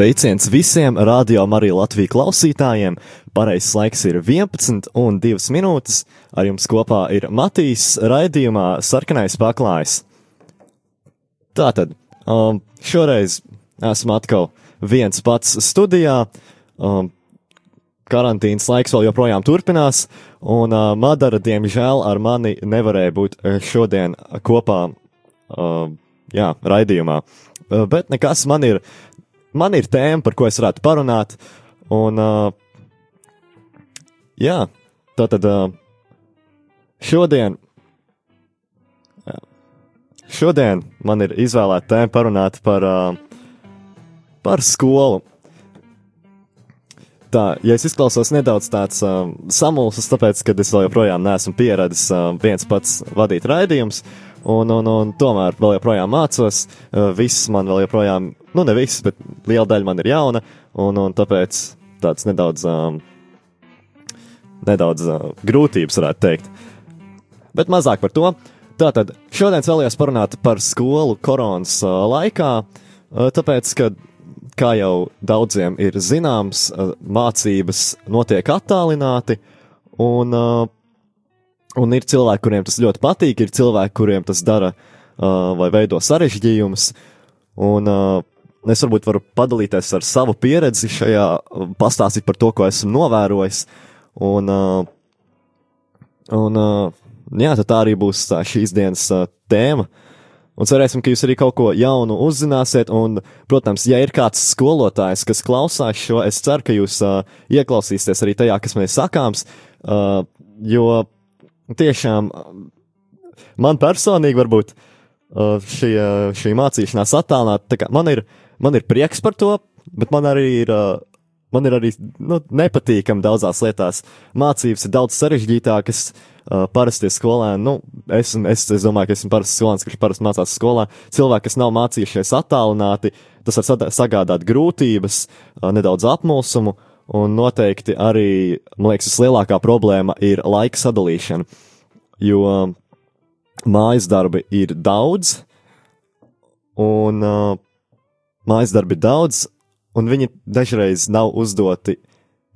Sveiciens visiem radio Marija Latvijas klausītājiem! Pareizais laiks ir 11 un 2 minūtes. Ar jums kopā ir Matīs raidījumā Sarkanais paklājs. Tātad, um, šoreiz esmu atkal viens pats studijā. Um, karantīnas laiks vēl joprojām turpinās, un uh, Madara, diemžēl, ar mani nevarēja būt šodien kopā, uh, jā, raidījumā. Uh, bet nekas man ir man ir tēma, par ko es varētu parunāt. Un, uh, jā, tā tad uh, šodien, jā, šodien man ir izvēlēta tēma parunāt par, uh, par skolu. Tā, ja es izklausos nedaudz tāds uh, samulsis, tāpēc, ka es vēl joprojām neesmu pieradis uh, viens pats vadīt raidījumus, un, un, un tomēr vēl joprojām mācos, uh, viss man vēl joprojām nu, ne viss, bet liela daļa man ir jauna, un, un tāpēc tāds nedaudz, um, nedaudz uh, grūtības, varētu teikt. Bet mazāk par to. Tātad šodien vēlējos parunāt par skolu koronas uh, laikā, uh, tāpēc, ka, kā jau daudziem ir zināms, uh, mācības notiek attālināti, un, uh, un ir cilvēki, kuriem tas ļoti patīk, ir cilvēki, kuriem tas dara uh, vai veido sarežģījumus. Un uh, es varbūt varu padalīties ar savu pieredzi šajā, pastāstīt par to, ko esmu novērojis. Un, uh, un uh, jā, tā arī būs tā šīs dienas uh, tēma. Un cerēsim, ka jūs arī kaut ko jaunu uzzināsiet. Un, protams, ja ir kāds skolotājs, kas klausās šo, es ceru, ka jūs uh, ieklausīsieties arī tajā, kas ir sakāms. Uh, jo tiešām man personīgi varbūt uh, šī, šī mācīšanās attālināta, man ir man ir prieks par to, bet man arī ir. Uh, Man ir arī nu, nepatīkami daudzās lietās. Mācības ir daudz sarežģītākas. Uh, parasti skolēni, nu, es, es, es domāju, ka esmu parasts skolēns, kurš parasti mācās skolā. Cilvēki, kas nav mācījušies attālināti, tas var sagādāt grūtības, uh, nedaudz apmulsumu, un noteikti arī, man liekas, vislielākā problēma ir laika sadalīšana. Jo mājas darbi ir daudz, un uh, mājas darbi ir daudz, un viņi dažreiz nav uzdoti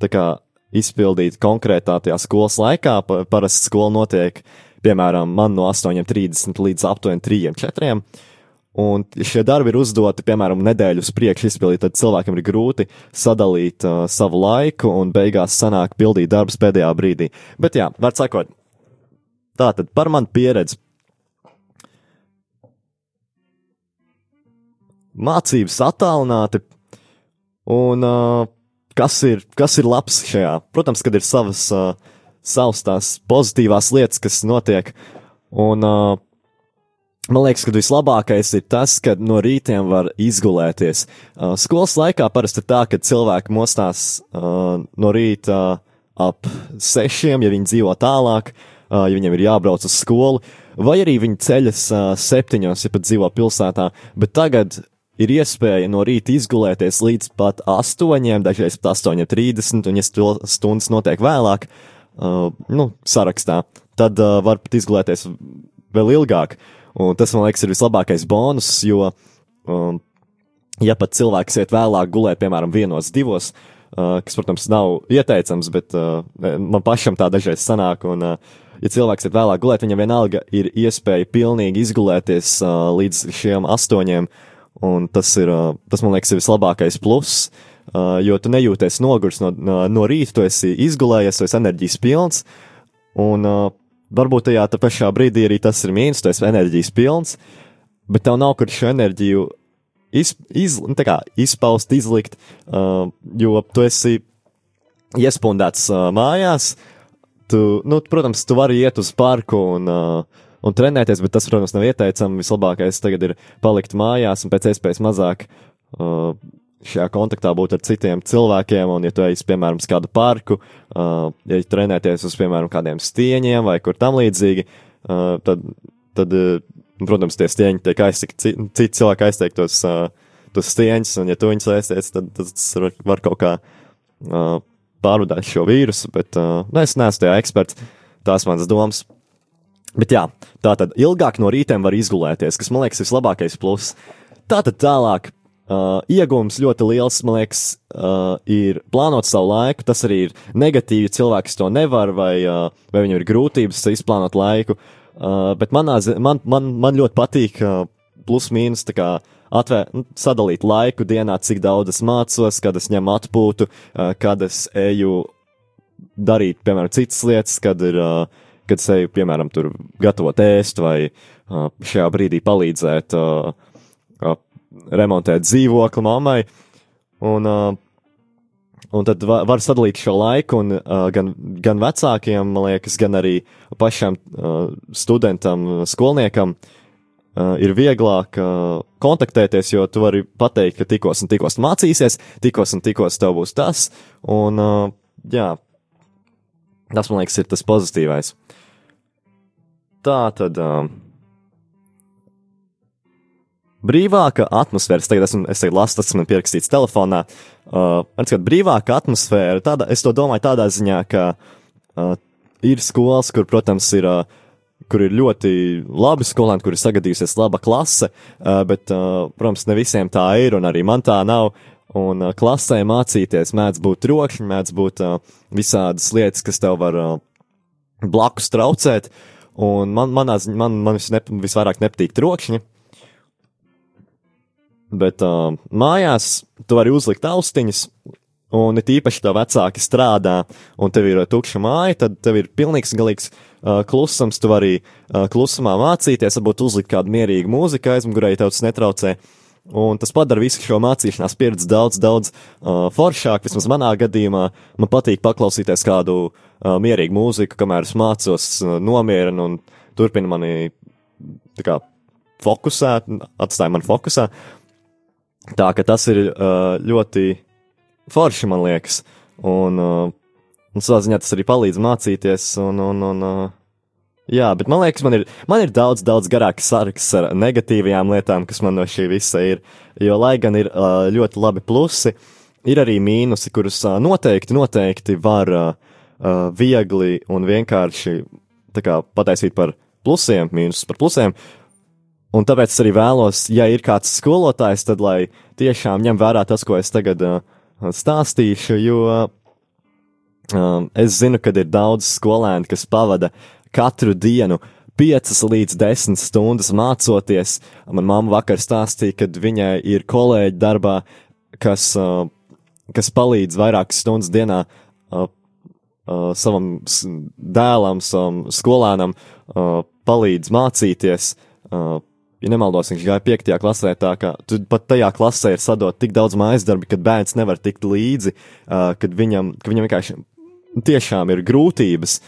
kā, izpildīt konkrētā tajā skolas laikā. Parasti skola notiek, piemēram, man no 8.30 līdz aptuveni 3.4. Un šie darbi ir uzdoti, piemēram, nedēļu uz priekšu izpildīt, tad cilvēkam ir grūti sadalīt uh, savu laiku un beigās sanāk pildīt darbus pēdējā brīdī. Bet jā, var sakot, tā tad par manu pieredzi mācības attālināti. Un uh, kas, ir, kas ir labs šajā? Protams, kad ir savas, uh, savas tās pozitīvās lietas, kas notiek. Un, uh, man liekas, ka vislabākais ir tas, ka no rītiem var izgulēties. Uh, skolas laikā parasti ir tā, ka cilvēki mostās uh, no rīta uh, ap sešiem, ja viņi dzīvo tālāk, uh, ja viņiem ir jābrauc uz skolu. Vai arī viņi ceļas uh, septiņos, ja pat dzīvo pilsētā, bet tagad ir iespēja no rīta izgulēties līdz pat 8, dažreiz pat 8.30, un, ja stundas notiek vēlāk, uh, nu, sarakstā, tad uh, var pat izgulēties vēl ilgāk. Un tas, man liekas, ir vislabākais bonus, jo, um, ja pat cilvēks iet vēlāk gulēt, piemēram, vienos, divos, uh, kas, protams, nav ieteicams, bet uh, man pašam tā dažreiz sanāk, un, uh, ja cilvēks iet vēlāk gulēt, viņam vienalga ir iespēja pilnīgi izgulēties uh, līdz šiem astoņiem, uh, Un tas ir, tas man liekas, ir vislabākais pluss, jo tu nejūties nogurs no, no rīta, tu esi izgulējies, tu esi enerģijas pilns. Un varbūt tajā pašā brīdī arī tas ir mīnus, tu esi enerģijas pilns, bet tev nav kur šo enerģiju iz, iz, nu, kā, izpaust, izlikt, jo tu esi iespundēts mājās. Tu, nu, protams, tu vari iet uz parku un uh, un trenēties, bet tas, protams, nav ieteicami. Vislabākais tagad ir palikt mājās un pēc iespējas mazāk uh, šajā kontaktā būt ar citiem cilvēkiem. Un, ja tu ej, piemēram, uz kādu parku, uh, ja trenēties uz, piemēram, kādiem stieņiem vai kur tam līdzīgi, uh, tad, tad uh, protams, tie stieņi tiek aizsegti, citi cilvēki aizteikt tos, uh, tos stieņus, un ja tu viņus aizteic, tad tas var, var kaut kā uh, pārvadāt šo vīrusu, bet uh, nu, es neesmu tajā eksperts. Tās manas domas. Bet jā, tā tad ilgāk no rītiem var izgulēties, kas man liekas vislabākais pluss. Tā tad tālāk Uh, iegūms ļoti liels, man liekas, uh, ir plānot savu laiku. Tas arī ir negatīvi, cilvēks to nevar, vai, uh, vai viņam ir grūtības izplānot laiku. Uh, bet manā, man, man, man ļoti patīk uh, plus mīnus atvēr, nu, sadalīt laiku dienā, cik daudz es mācos, kad es ņemu atpūtu, uh, kad es eju darīt, piemēram, citas lietas, kad ir. Uh, kad es eju, piemēram, tur gatavot ēst vai uh, šajā brīdī palīdzēt uh, uh, remontēt dzīvokli mammai. Un, uh, un tad var, var sadalīt šo laiku, un uh, gan, gan vecākiem, liekas, gan arī pašam uh, studentam, skolniekam. Uh, ir vieglāk uh, kontaktēties, jo tu vari pateikt, ka tikos un tikos mācīsies, tikos un tikos tev būs tas. Un, uh, jā, tas man liekas, ir tas pozitīvais. Tā tad. Uh, brīvāka atmosfēra. Es tagad esmu, es tagad lasu, tas man pierakstīts telefonā. Uh, Atcīt, brīvāka atmosfēra, tāda, es to domāju tādā ziņā, ka uh, ir skolas, kur, protams, ir. Uh, kur ir ļoti labi skolēni, kur ir sagadījusies laba klase, uh, bet, uh, protams, ne visiem tā ir, un arī man tā nav. Un uh, klasē mācīties mēdz būt trokšņi, mēdz būt uh, visādas lietas, kas tev var uh, blakus traucēt. Un man, manā, man, man vis ne, visvairāk nepatīk trokšņi. Bet uh, mājās tu vari uzlikt austiņas, un it īpaši tā vecāki strādā, un tev ir tukša māja, tad tev ir pilnīgs galīgs uh, klusums. Tu vari uh, klusumā mācīties, varbūt uzlikt kādu mierīgu mūziku aizmugurē, ja tev tas netraucē. Un tas padara visu šo mācīšanās pieredzi daudz, daudz uh, foršāku. Vismaz manā gadījumā man patīk paklausīties kādu uh, mierīgu mūziku, kamēr es mācos, uh, nomierinu un turpina mani kā, fokusēt, atstāja mani fokusā. Tā ka tas ir uh, ļoti forši, man liekas. Un, uh, un savā ziņā tas arī palīdz mācīties. Un, un, un, uh, jā, bet man liekas, man ir, man ir daudz, daudz garāks saraksts ar negatīvajām lietām, kas man no šī visa ir. Jo, lai gan ir uh, ļoti labi plusi, ir arī mīnusi, kurus uh, noteikti, noteikti var uh, uh, viegli un vienkārši kā, pataisīt par plusiem, mīnusus par plusiem. Uh, Un tāpēc es arī vēlos, ja ir kāds skolotājs, tad lai tiešām ņem vērā tas, ko es tagad uh, stāstīšu, jo uh, es zinu, ka ir daudz skolēni, kas pavada katru dienu 5 līdz 10 stundas mācoties. Man mamma vakar stāstīja, ka viņai ir kolēģi darbā, kas, uh, kas palīdz vairākas stundas dienā uh, uh, savam dēlam, savam skolēnam, uh, palīdz mācīties. Uh, ja nemaldos, viņš gāja piektajā klasē, tā ka tu pat tajā klasē ir sadot tik daudz mājas darbi, kad bērns nevar tikt līdzi, uh, kad viņam, ka viņam vienkārši tiešām ir grūtības.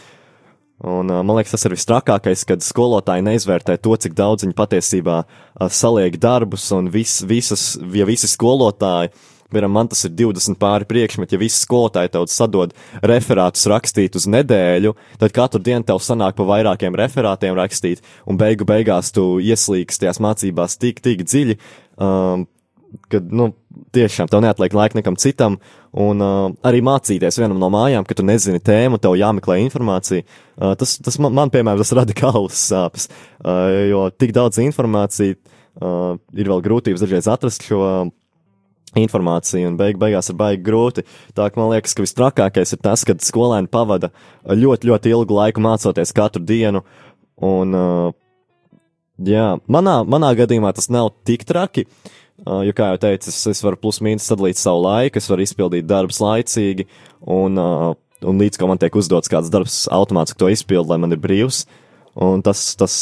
Un, man liekas, tas ir visstrakākais, kad skolotāji neizvērtē to, cik daudz viņi patiesībā saliek darbus, un vis, visas, ja visi skolotāji Piemēram, man tas ir 20 pāri priekšmeti, ja visi skolotāji tev sadod referātus rakstīt uz nedēļu, tad katru dienu tev sanāk pa vairākiem referātiem rakstīt, un beigu beigās tu ieslīgsti tajās mācībās tik, tik dziļi, um, kad, nu, tiešām tev neatliek laika nekam citam, un uh, arī mācīties vienam no mājām, ka tu nezini tēmu, tev jāmeklē informācija. Uh, tas, tas man, man, piemēram, tas rada galvas sāpes, uh, jo tik daudz informācija, uh, ir vēl grūtības dažreiz atrast šo. Uh, informāciju, un beig beigās ir baigi grūti. Tā ka man liekas, ka vistrakākais ir tas, kad skolēni pavada ļoti, ļoti ilgu laiku mācoties katru dienu. Un, uh, jā, manā, manā gadījumā tas nav tik traki, jo, kā jau teicu, es, es varu plus-mínus sadalīt savu laiku, es varu izpildīt darbus laicīgi, un, uh, un līdz ko man tiek uzdots kāds darbs, automātiski to izpildu, lai man ir brīvs. Un tas, tas,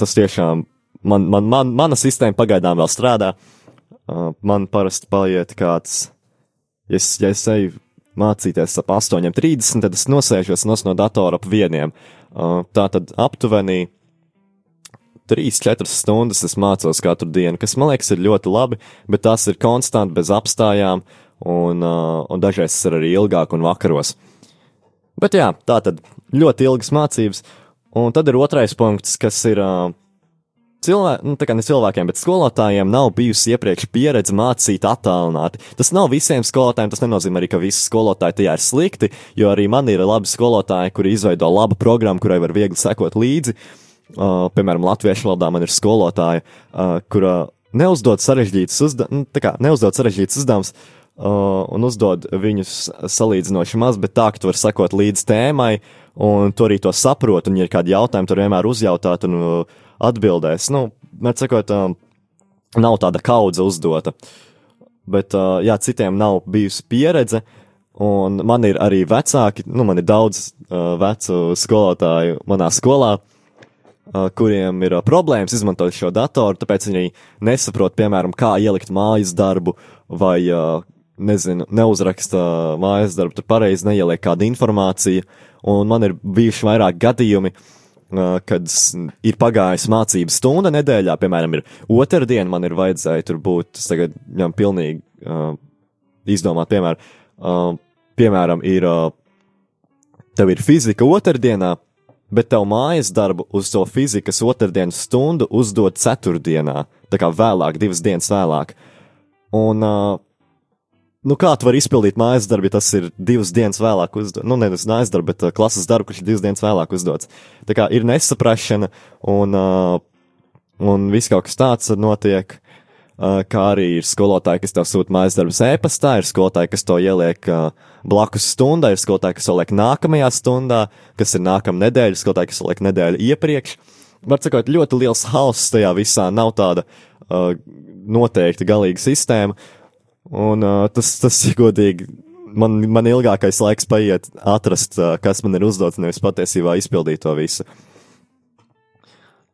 tas tiešām, man, man, man, mana sistēma pagaidām vēl strādā. Uh, Uh, man parasti paiet kāds, ja es, ja es eju mācīties ap 8.30, tad es nosēžos no datora ap vieniem. Uh, tā tad aptuveni 3-4 stundas es mācos katru dienu, kas man liekas ir ļoti labi, bet tas ir konstanti bez apstājām, un, uh, un dažreiz tas ir arī ilgāk un vakaros. Bet jā, tā tad ļoti ilgas mācības, un tad ir otrais punkts, kas ir uh, cilvēkiem, nu, tā kā ne cilvēkiem, bet skolotājiem nav bijusi iepriekš pieredze mācīt attālināti. Tas nav visiem skolotājiem, tas nenozīmē arī, ka visi skolotāji tajā ir slikti, jo arī man ir labi skolotāji, kuri izveido labu programmu, kurai var viegli sekot līdzi. Uh, piemēram, latviešu valodā man ir skolotāja, uh, kura neuzdod sarežģītus uzdevumus, nu, kā neuzdod sarežģītus uzdevumus, uh, un uzdod viņus salīdzinoši maz, bet tā, ka tu vari sekot līdz tēmai, un tu arī to saproti, un, ja ir kādi jautājumi, tur vienmēr uzjautāt un uh, atbildēs. Nu, mēs sakot, uh, nav tāda kaudze uzdota. Bet, uh, jā, citiem nav bijusi pieredze, un man ir arī vecāki, nu, man ir daudz uh, vecu skolotāju manā skolā, uh, kuriem ir problēmas izmantot šo datoru, tāpēc viņi nesaprot, piemēram, kā ielikt mājas darbu vai, nezinu, neuzraksta mājas darbu, tur pareizi neieliek kādu informāciju, un man ir bijuši vairāk gadījumi, kad ir pagājusi mācību stunda nedēļā, piemēram, ir otrdiena, man ir vajadzēja tur būt, es tagad ņem pilnīgi uh, izdomāt, piemēram, uh, piemēram, ir, uh, tev ir fizika otrdienā, bet tev mājas darbu uz to fizikas otrdienas stundu uzdod ceturtdienā, tā kā vēlāk, divas dienas vēlāk. Un uh, nu, kā tu vari izpildīt mājas darbu, ja tas ir divas dienas vēlāk uzdots? Nu, nevis mājas darbu, bet uh, klases darbu, kurš ir divas dienas vēlāk uzdots. Tā kā ir nesaprašana, un, uh, un viss kaut kas tāds notiek. Kā arī ir skolotāji, kas tev sūta mājas darbus e-pastā, ir skolotāji, kas to ieliek blakus stundai, ir skolotāji, kas to liek nākamajā stundā, kas ir nākamā nedēļa, skolotāji, kas to liek nedēļu iepriekš. Var sakot, ļoti liels hauss tajā visā, nav tāda uh, noteikta galīga sistēma. Un uh, tas, tas ir godīgi. Man, man ilgākais laiks paiet atrast, uh, kas man ir uzdots, nevis patiesībā izpildīt to visu. Uh,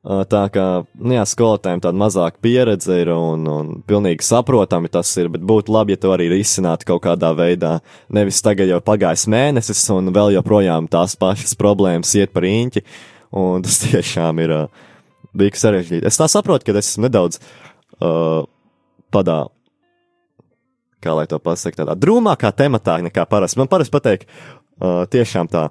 tā kā, nu jā, skolotājiem tāda mazāka pieredze ir un, un pilnīgi saprotami tas ir, bet būtu labi, ja to arī risinātu kaut kādā veidā. Nevis tagad jau pagājis mēnesis un vēl joprojām tās pašas problēmas iet par īņķi, un tas tiešām ir uh, bija sarežģīti. Es tā saprotu, ka es esmu nedaudz uh, padā kā lai to pasaktu, tādā drūmākā tematā nekā parasti. Man parasti patīk uh, tiešām tā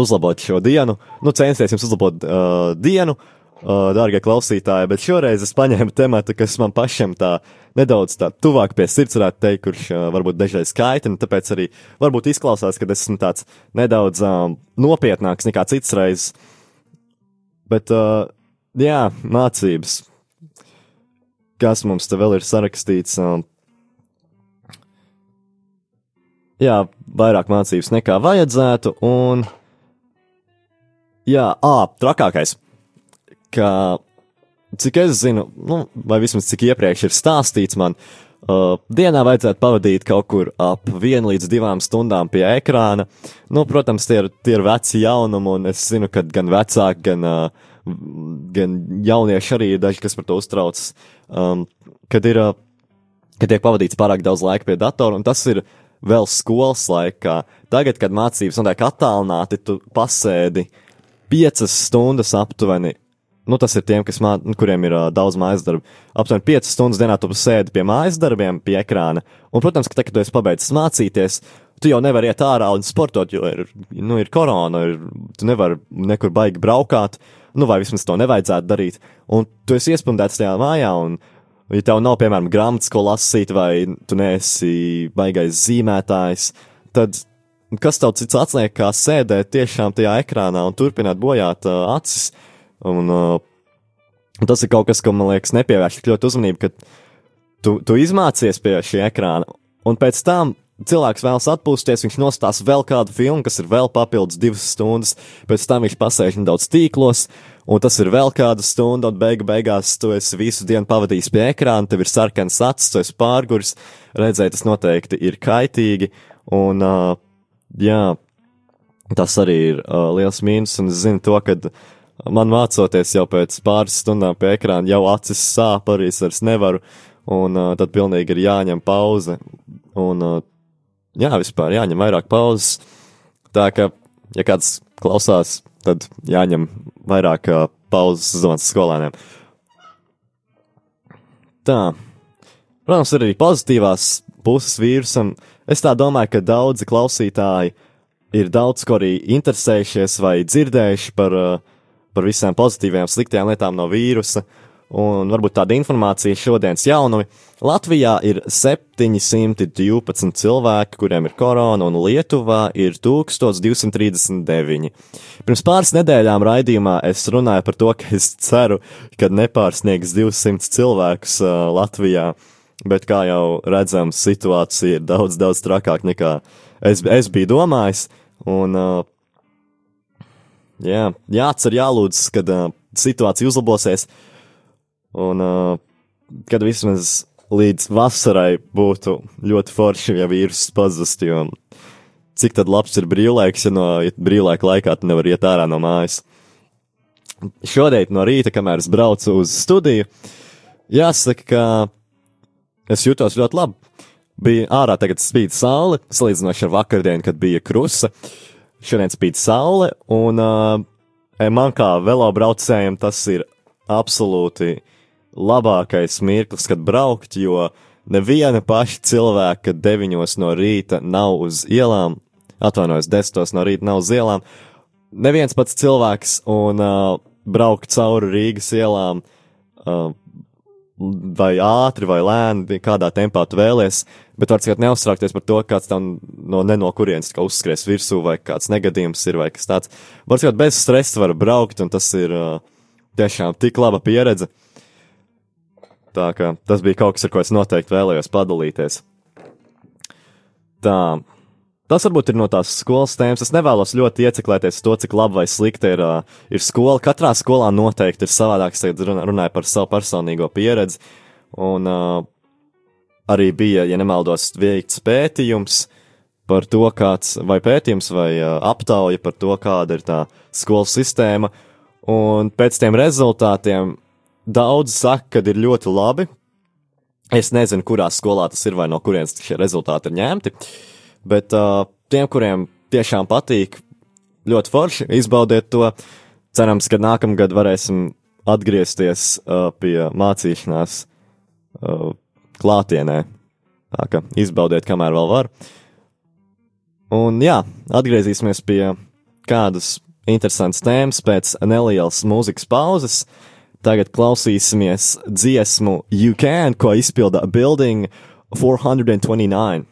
uzlabot šo dienu, nu censties jums uzlabot uh, dienu, uh, dārgie klausītāji, bet šoreiz es paņēmu tematu, kas man pašam tā nedaudz tā tuvāk pie sirds varētu teikt, kurš uh, varbūt dažreiz kaitina, tāpēc arī varbūt izklausās, ka esmu tāds nedaudz um, nopietnāks nekā cits reizes. Bet, uh, jā, mācības. Kas mums te vēl ir sarakstīts? Um, jā, vairāk mācības nekā vajadzētu, un, jā, ā, trakākais, ka, cik es zinu, nu, vai vismaz cik iepriekš ir stāstīts man, uh, dienā vajadzētu pavadīt kaut kur ap vienu līdz divām stundām pie ekrāna. Nu, protams, tie ir, tie ir veci jaunumi, un es zinu, ka gan vecāki, gan, uh, gan jaunieši arī ir daži, kas par to uztraucas, um, kad ir, uh, kad tiek pavadīts pārāk daudz laika pie datora, un tas ir vēl skolas laikā. Tagad, kad mācības notiek attālināti, tu pasēdi piecas stundas aptuveni. Nu, tas ir tiem, mā, nu, kuriem ir uh, daudz mājas darbu. Aptuveni 5 stundas dienā tu sēdi pie mājas darbiem, pie ekrāna. Un, protams, ka, te, kad tu esi pabeidzis mācīties, tu jau nevari iet ārā un sportot, jo ir, nu, ir korona, ir, tu nevari nekur baigi braukāt, nu, vai vismaz to nevajadzētu darīt. Un tu esi iespundēts tajā mājā, un Ja tev nav, piemēram, grāmatas, ko lasīt, vai tu neesi baigais zīmētājs, tad kas tev cits atliek, kā sēdēt tiešām tajā ekrānā un turpināt bojāt uh, acis? Un, uh, tas ir kaut kas, ko man liekas, nepievērš tik ļoti uzmanību, ka tu, tu izmācies pie šī ekrāna, un pēc tam cilvēks vēlas atpūsties, viņš nostās vēl kādu filmu, kas ir vēl papildus divas stundas, pēc tam viņš pasēž nedaudz tīklos, un tas ir vēl kāda stunda, un beigu beigās tu esi visu dienu pavadījis pie ekrāna, tev ir sarkans acis, tu esi pārguris, redzēji, tas noteikti ir kaitīgi, un, uh, jā, tas arī ir uh, liels mīnus, un es zinu to, ka man mācoties jau pēc pāris stundām pie ekrāna, jau acis sāp, arī es vairs nevaru, un uh, tad pilnīgi ir jāņem pauze, un, uh, jā, vispār jāņem vairāk pauzes, tā ka, ja kāds klausās, tad jāņem vairāk uh, pauzes zonas skolēniem. Tā. Protams, ir arī pozitīvās puses vīrusam. Es tā domāju, ka daudzi klausītāji ir daudz ko arī interesējušies vai dzirdējuši par, uh, par visām pozitīvajām, sliktajām lietām no vīrusa. Un varbūt tāda informācija šodienas jaunumi. Latvijā ir 712 cilvēki, kuriem ir korona, un Lietuvā ir 1239. Pirms pāris nedēļām raidījumā es runāju par to, ka es ceru, ka nepārsniegs 200 cilvēkus uh, Latvijā, bet kā jau redzams, situācija ir daudz, daudz trakāka nekā es, es biju domājis. Un, uh, jā, jācer, jālūdz, kad uh, situācija uzlabosies. Un, uh, kad vismaz līdz vasarai būtu ļoti forši, ja vīruss pazustu, jo cik tad labs ir brīvlaiks, ja no ja brīvlaika laikā tu nevar iet ārā no mājas. Šodien no rīta, kamēr es braucu uz studiju, jāsaka, ka es jutos ļoti labi. Bija ārā tagad spīd saule, salīdzinoši ar vakardienu, kad bija krusa. Šodien spīd saule, un uh, man kā velobraucējiem tas ir absolūti labākais mirklis, kad braukt, jo neviena paša cilvēka deviņos no rīta nav uz ielām, atvainojos, desmitos no rīta nav uz ielām. Neviens pats cilvēks un uh, braukt cauri Rīgas ielām, uh, vai ātri, vai lēni, kādā tempā tu vēlies, bet var tikai neuztraukties par to, kāds tam no ne no kurienes kā uzskries virsū, vai kāds negadījums ir, vai kas tāds. Var tikai bez stresa var braukt, un tas ir uh, tiešām tik laba pieredze. Tā kā tas bija kaut kas, ar ko es noteikti vēlējos padalīties. Tā. Tas varbūt ir no tās skolas tēmas. Es nevēlos ļoti ieciklēties to, cik labi vai slikti ir, uh, ir skola. Katrā skolā noteikti ir savādāk. Es runāju par savu personīgo pieredzi. Un uh, arī bija, ja nemaldos, veikts pētījums par to, kāds vai pētījums vai uh, aptauja par to, kāda ir tā skolas sistēma. Un pēc tiem rezultātiem Daudz saka, ka ir ļoti labi. Es nezinu, kurā skolā tas ir vai no kurienes šie rezultāti ir ņemti. Bet uh, tiem, kuriem tiešām patīk, ļoti forši izbaudiet to. Cerams, ka nākamgad varēsim atgriezties uh, pie mācīšanās uh, klātienē. Tā kā izbaudiet, kamēr vēl var. Un jā, atgriezīsimies pie kādas interesantas tēmas pēc nelielas mūzikas pauzes. Tagad klausīsimies dziesmu You Can, ko izpilda Building 429.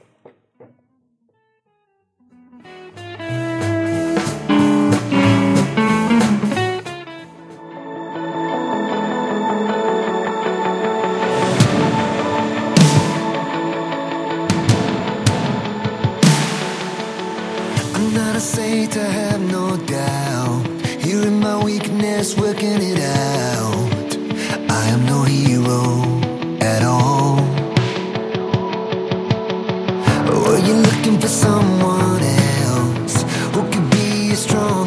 I am no hero at all. Were you looking for someone else who could be strong?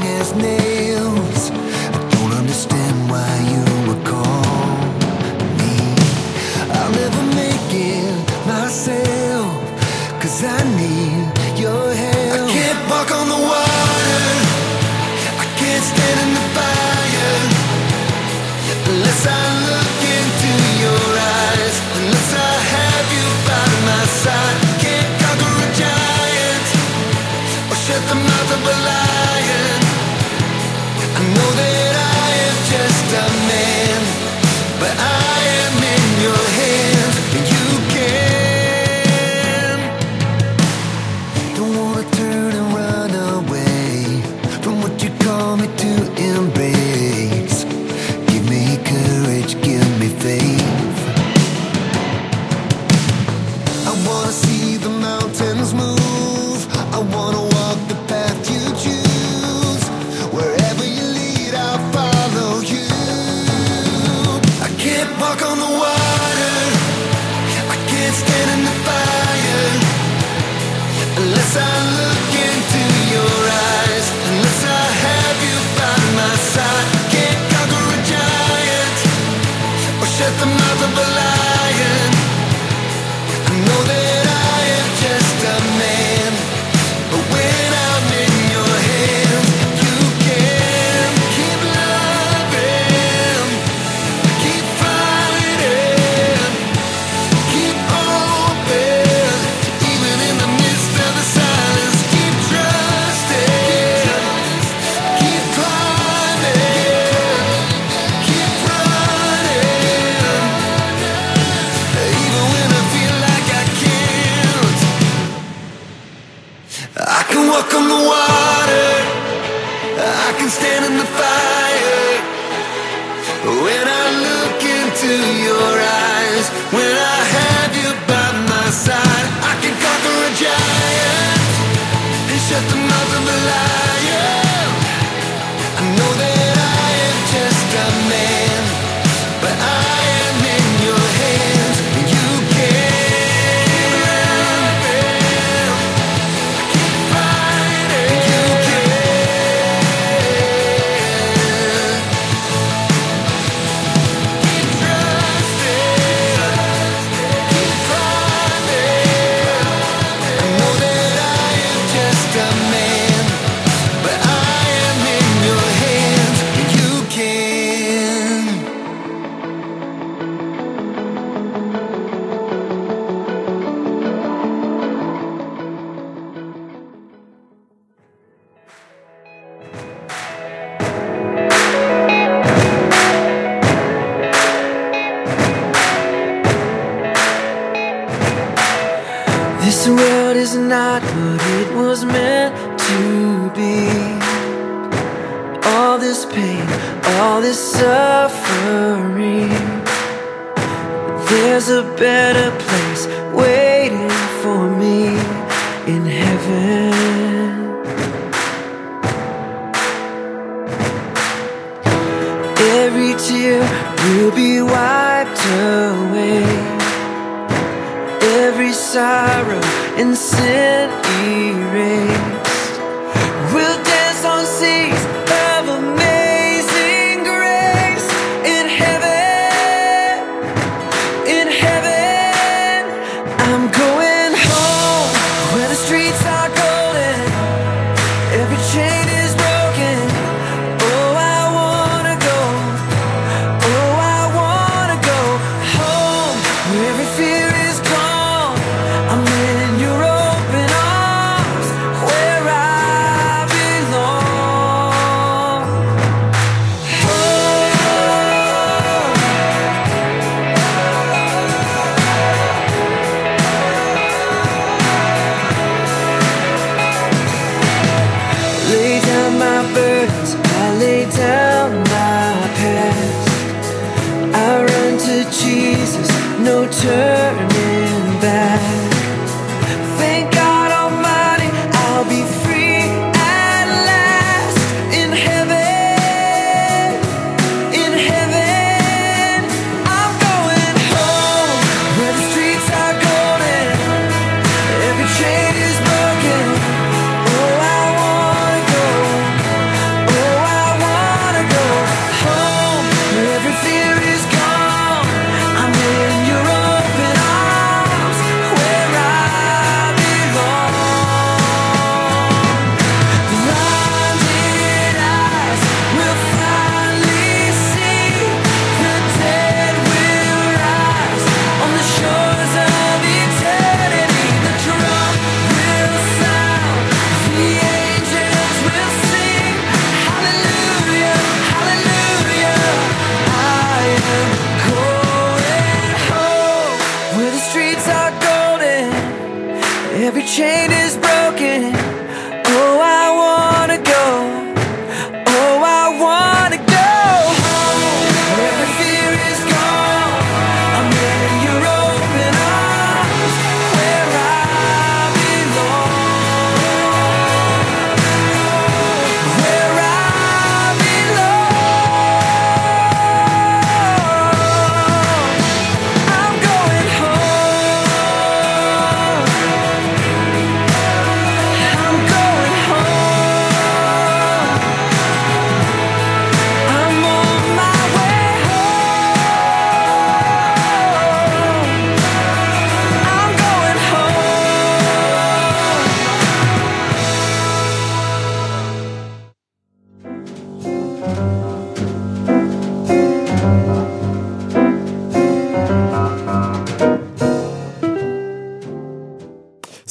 wanna assim. see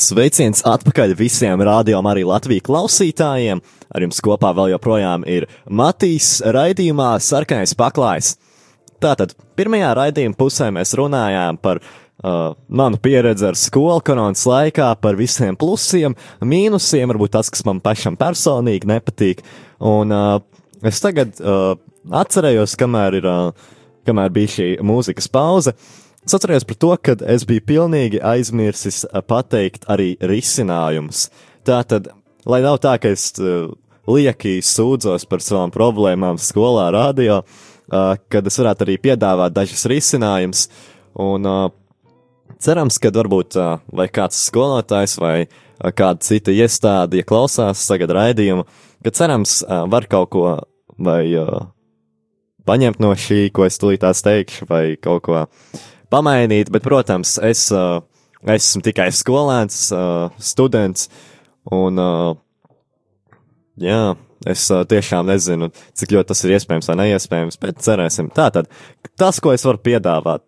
Sveiciens atpakaļ visiem rādījumam, arī Latvijas klausītājiem. Ar jums kopā vēl joprojām ir Matīs raidījumā Sarkanais paklājs. Tātad pirmajā raidījuma pusē mēs runājām par uh, manu pieredzi ar skolu koronas laikā, par visiem plusiem, mīnusiem, varbūt tas, kas man pašam personīgi nepatīk. Un uh, es tagad uh, atcerējos, kamēr, ir, uh, kamēr bija šī mūzikas pauze. Es atceros par to, ka es biju pilnīgi aizmirsis uh, pateikt arī risinājumus. Tātad, lai nav tā, ka es uh, lieki sūdzos par savām problēmām skolā, radio, uh, kad es varētu arī piedāvāt dažus risinājumus. Un uh, cerams, ka varbūt vai kāds skolotājs vai kāda cita iestāde, ja klausās tagad raidījumu, ka cerams var kaut ko vai paņemt no šī, ko es tulītās teikšu, vai kaut ko pamainīt, bet, protams, es, uh, esmu tikai skolēns, uh, students, un, uh, jā, es uh, tiešām nezinu, cik ļoti tas ir iespējams vai neiespējams, bet cerēsim. Tātad, tas, ko es varu piedāvāt,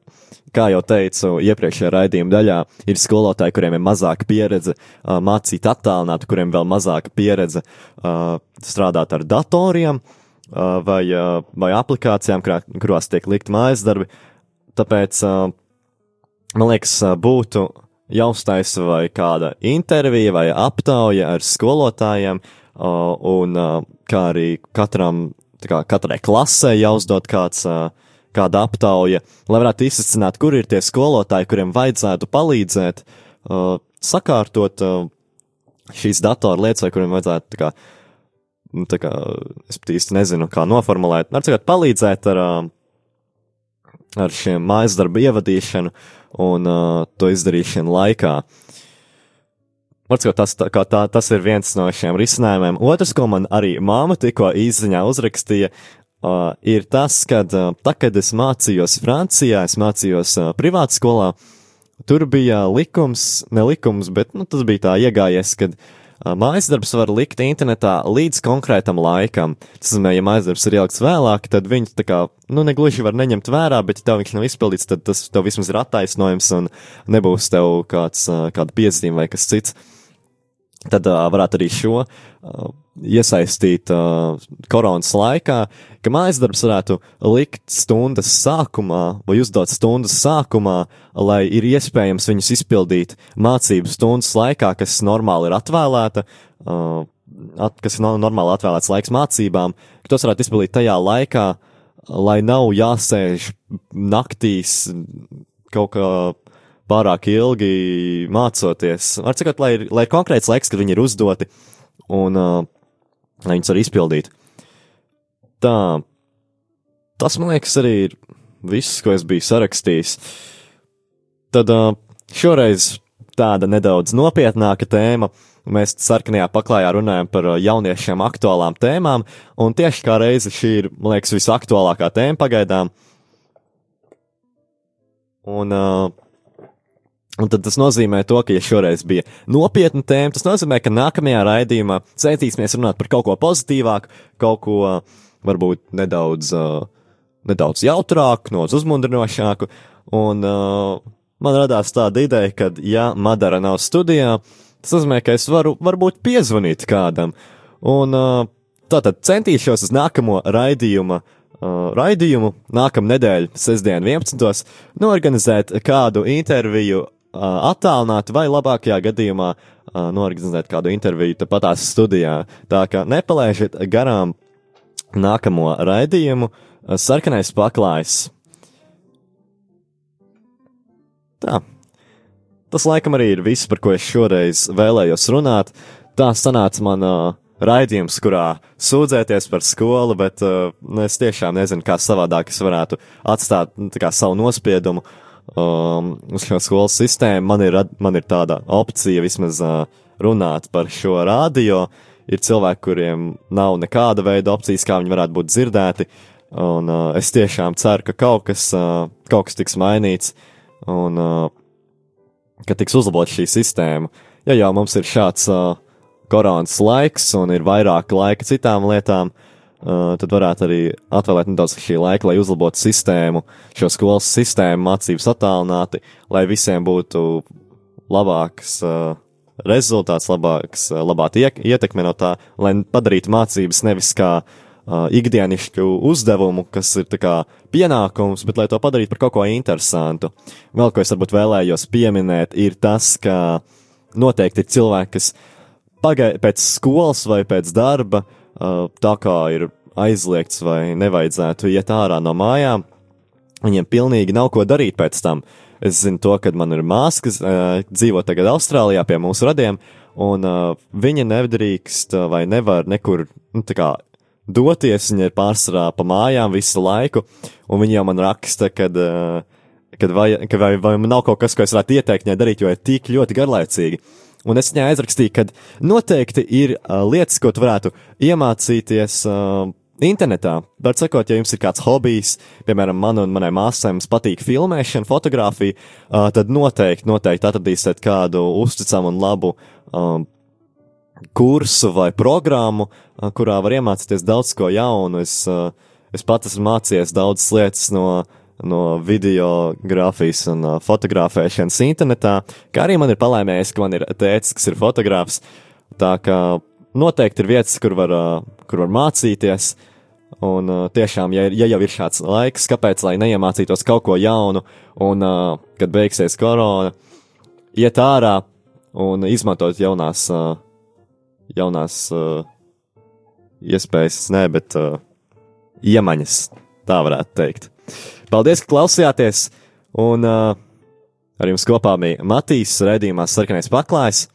kā jau teicu iepriekšējā raidījuma daļā, ir skolotāji, kuriem ir mazāka pieredze uh, mācīt attālināt, kuriem vēl mazāka pieredze uh, strādāt ar datoriem uh, vai, uh, vai aplikācijām, kurā, kurās tiek likt mājas darbi. Tāpēc, uh, man liekas, būtu jāuztaisa vai kāda intervija vai aptauja ar skolotājiem, uh, un uh, kā arī katram, kā katrai klasē jāuzdod kāds, uh, kāda aptauja, lai varētu izsacināt, kur ir tie skolotāji, kuriem vajadzētu palīdzēt uh, sakārtot uh, šīs datoru lietas, vai kuriem vajadzētu tā kā, nu, tā kā, es pat īsti nezinu, kā noformulēt, ar cikāt palīdzēt ar, uh, ar šiem mājas darbu ievadīšanu un uh, to izdarīšanu laikā. Varbūt tas, tā, tā, tas ir viens no šiem risinājumiem. Otrs, ko man arī māma tikko īsiņā uzrakstīja, uh, ir tas, ka uh, tā, kad es mācījos Francijā, es mācījos uh, privātskolā, tur bija likums, ne likums, bet nu, tas bija tā iegājies, kad uh, mājas darbs var likt internetā līdz konkrētam laikam. Tas nozīmē, ja mājas darbs ir ielikts vēlāk, tad viņš tā kā, nu, negluži var neņemt vērā, bet ja tev viņš nav izpildīts, tad tas tev vismaz ir attaisnojums un nebūs tev kāds, kāda piezīme vai kas cits. Tad uh, varētu arī šo uh, iesaistīt uh, koronas laikā, ka mājas darbs varētu likt stundas sākumā vai uzdot stundas sākumā, lai ir iespējams viņus izpildīt mācību stundas laikā, kas normāli ir atvēlēta, at, kas ir no, normāli atvēlēts laiks mācībām, ka tos varētu izpildīt tajā laikā, lai nav jāsēž naktīs kaut kā pārāk ilgi mācoties. Var sakot, lai ir, lai ir konkrēts laiks, kad viņi ir uzdoti un uh, lai viņus var izpildīt. Tā, tas man liekas arī ir viss, ko es biju sarakstījis. Tad šoreiz tāda nedaudz nopietnāka tēma. Mēs sarkanajā paklājā runājam par jauniešiem aktuālām tēmām, un tieši kā reize šī ir, man liekas, visaktuālākā tēma pagaidām. Un uh, Un tad tas nozīmē to, ka, ja šoreiz bija nopietna tēma, tas nozīmē, ka nākamajā raidījumā centīsimies runāt par kaut ko pozitīvāku, kaut ko varbūt nedaudz, uh, nedaudz jautrāku, nedaudz uzmundrinošāku. Un uh, man radās tāda ideja, ka, ja Madara nav studijā, tas nozīmē, ka es varu varbūt piezvanīt kādam. Un uh, tātad centīšos uz nākamo raidījumu raidījumu nākamā nedēļa, sestdien, 11. norganizēt kādu interviju attālināti vai labākajā gadījumā norganizēt kādu interviju tepatās studijā. Tā kā nepalaižiet garām nākamo raidījumu Sarkanais paklājs. Tā. Tas laikam arī ir viss, par ko es šoreiz vēlējos runāt. Tā sanāca man uh, raidījums, kurā sūdzēties par skolu, bet uh, es tiešām nezinu, kā savādāk es varētu atstāt nu, kā, savu nospiedumu uh, um, uz šo skolas sistēmu, man ir, man ir tāda opcija vismaz uh, runāt par šo radio. Ir cilvēki, kuriem nav nekāda veida opcijas, kā viņi varētu būt dzirdēti. Un uh, es tiešām ceru, ka kaut kas, uh, kaut kas tiks mainīts un uh, ka tiks uzlabot šī sistēma. Ja jau mums ir šāds uh, koronas laiks un ir vairāk laika citām lietām, Uh, tad varētu arī atvēlēt nedaudz šī laika, lai uzlabotu sistēmu, šo skolas sistēmu, mācības attālināti, lai visiem būtu labāks uh, rezultāts, labāks, uh, labāka ietekme no tā, lai padarītu mācības nevis kā ikdienišķu uzdevumu, kas ir kā pienākums, bet lai to padarītu par kaut ko interesantu. Vēl ko es varbūt vēlējos pieminēt, ir tas, ka noteikti ir cilvēki, kas pagai pēc skolas vai pēc darba, uh, tā kā ir aizliegts vai nevajadzētu iet ārā no mājām, viņiem pilnīgi nav ko darīt pēc tam. Es zinu to, ka man ir māsa, kas uh, dzīvo tagad Austrālijā pie mūsu radiem, un uh, viņa nedrīkst uh, vai nevar nekur, nu, tā kā doties, viņa ir pārsvarā pa mājām visu laiku, un viņa jau man raksta, kad, kad vai, ka vai, vai man nav kaut kas, ko es varētu ieteikt viņai darīt, jo ir tik ļoti garlaicīgi. Un es viņai aizrakstīju, ka noteikti ir uh, lietas, ko tu varētu iemācīties uh, internetā. Var sakot, ja jums ir kāds hobijs, piemēram, man un manai māsai patīk filmēšana, fotografija, uh, tad noteikti, noteikti atradīsiet kādu uzticamu un labu um, kursu vai programmu, uh, kurā var iemācīties daudz ko jaunu. Es, uh, es pats esmu mācījies daudzas lietas no, no videogrāfijas un uh, fotografēšanas internetā, kā arī man ir palaimējis, ka man ir tēcis, kas ir fotogrāfs. Tā kā noteikti ir vietas, kur var, uh, kur var mācīties. Un uh, tiešām, ja, ja jau ir šāds laiks, kāpēc lai neiemācītos kaut ko jaunu, un uh, kad beigsies korona, iet ārā un izmantot jaunās, uh, jaunās uh, iespējas, ne, bet uh, iemaņas, tā varētu teikt. Paldies, ka klausījāties, un uh, ar jums kopā bija Matīs redzījumā sarkanais paklājs.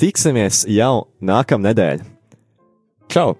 Tiksimies jau nākamnedēļ! Čau!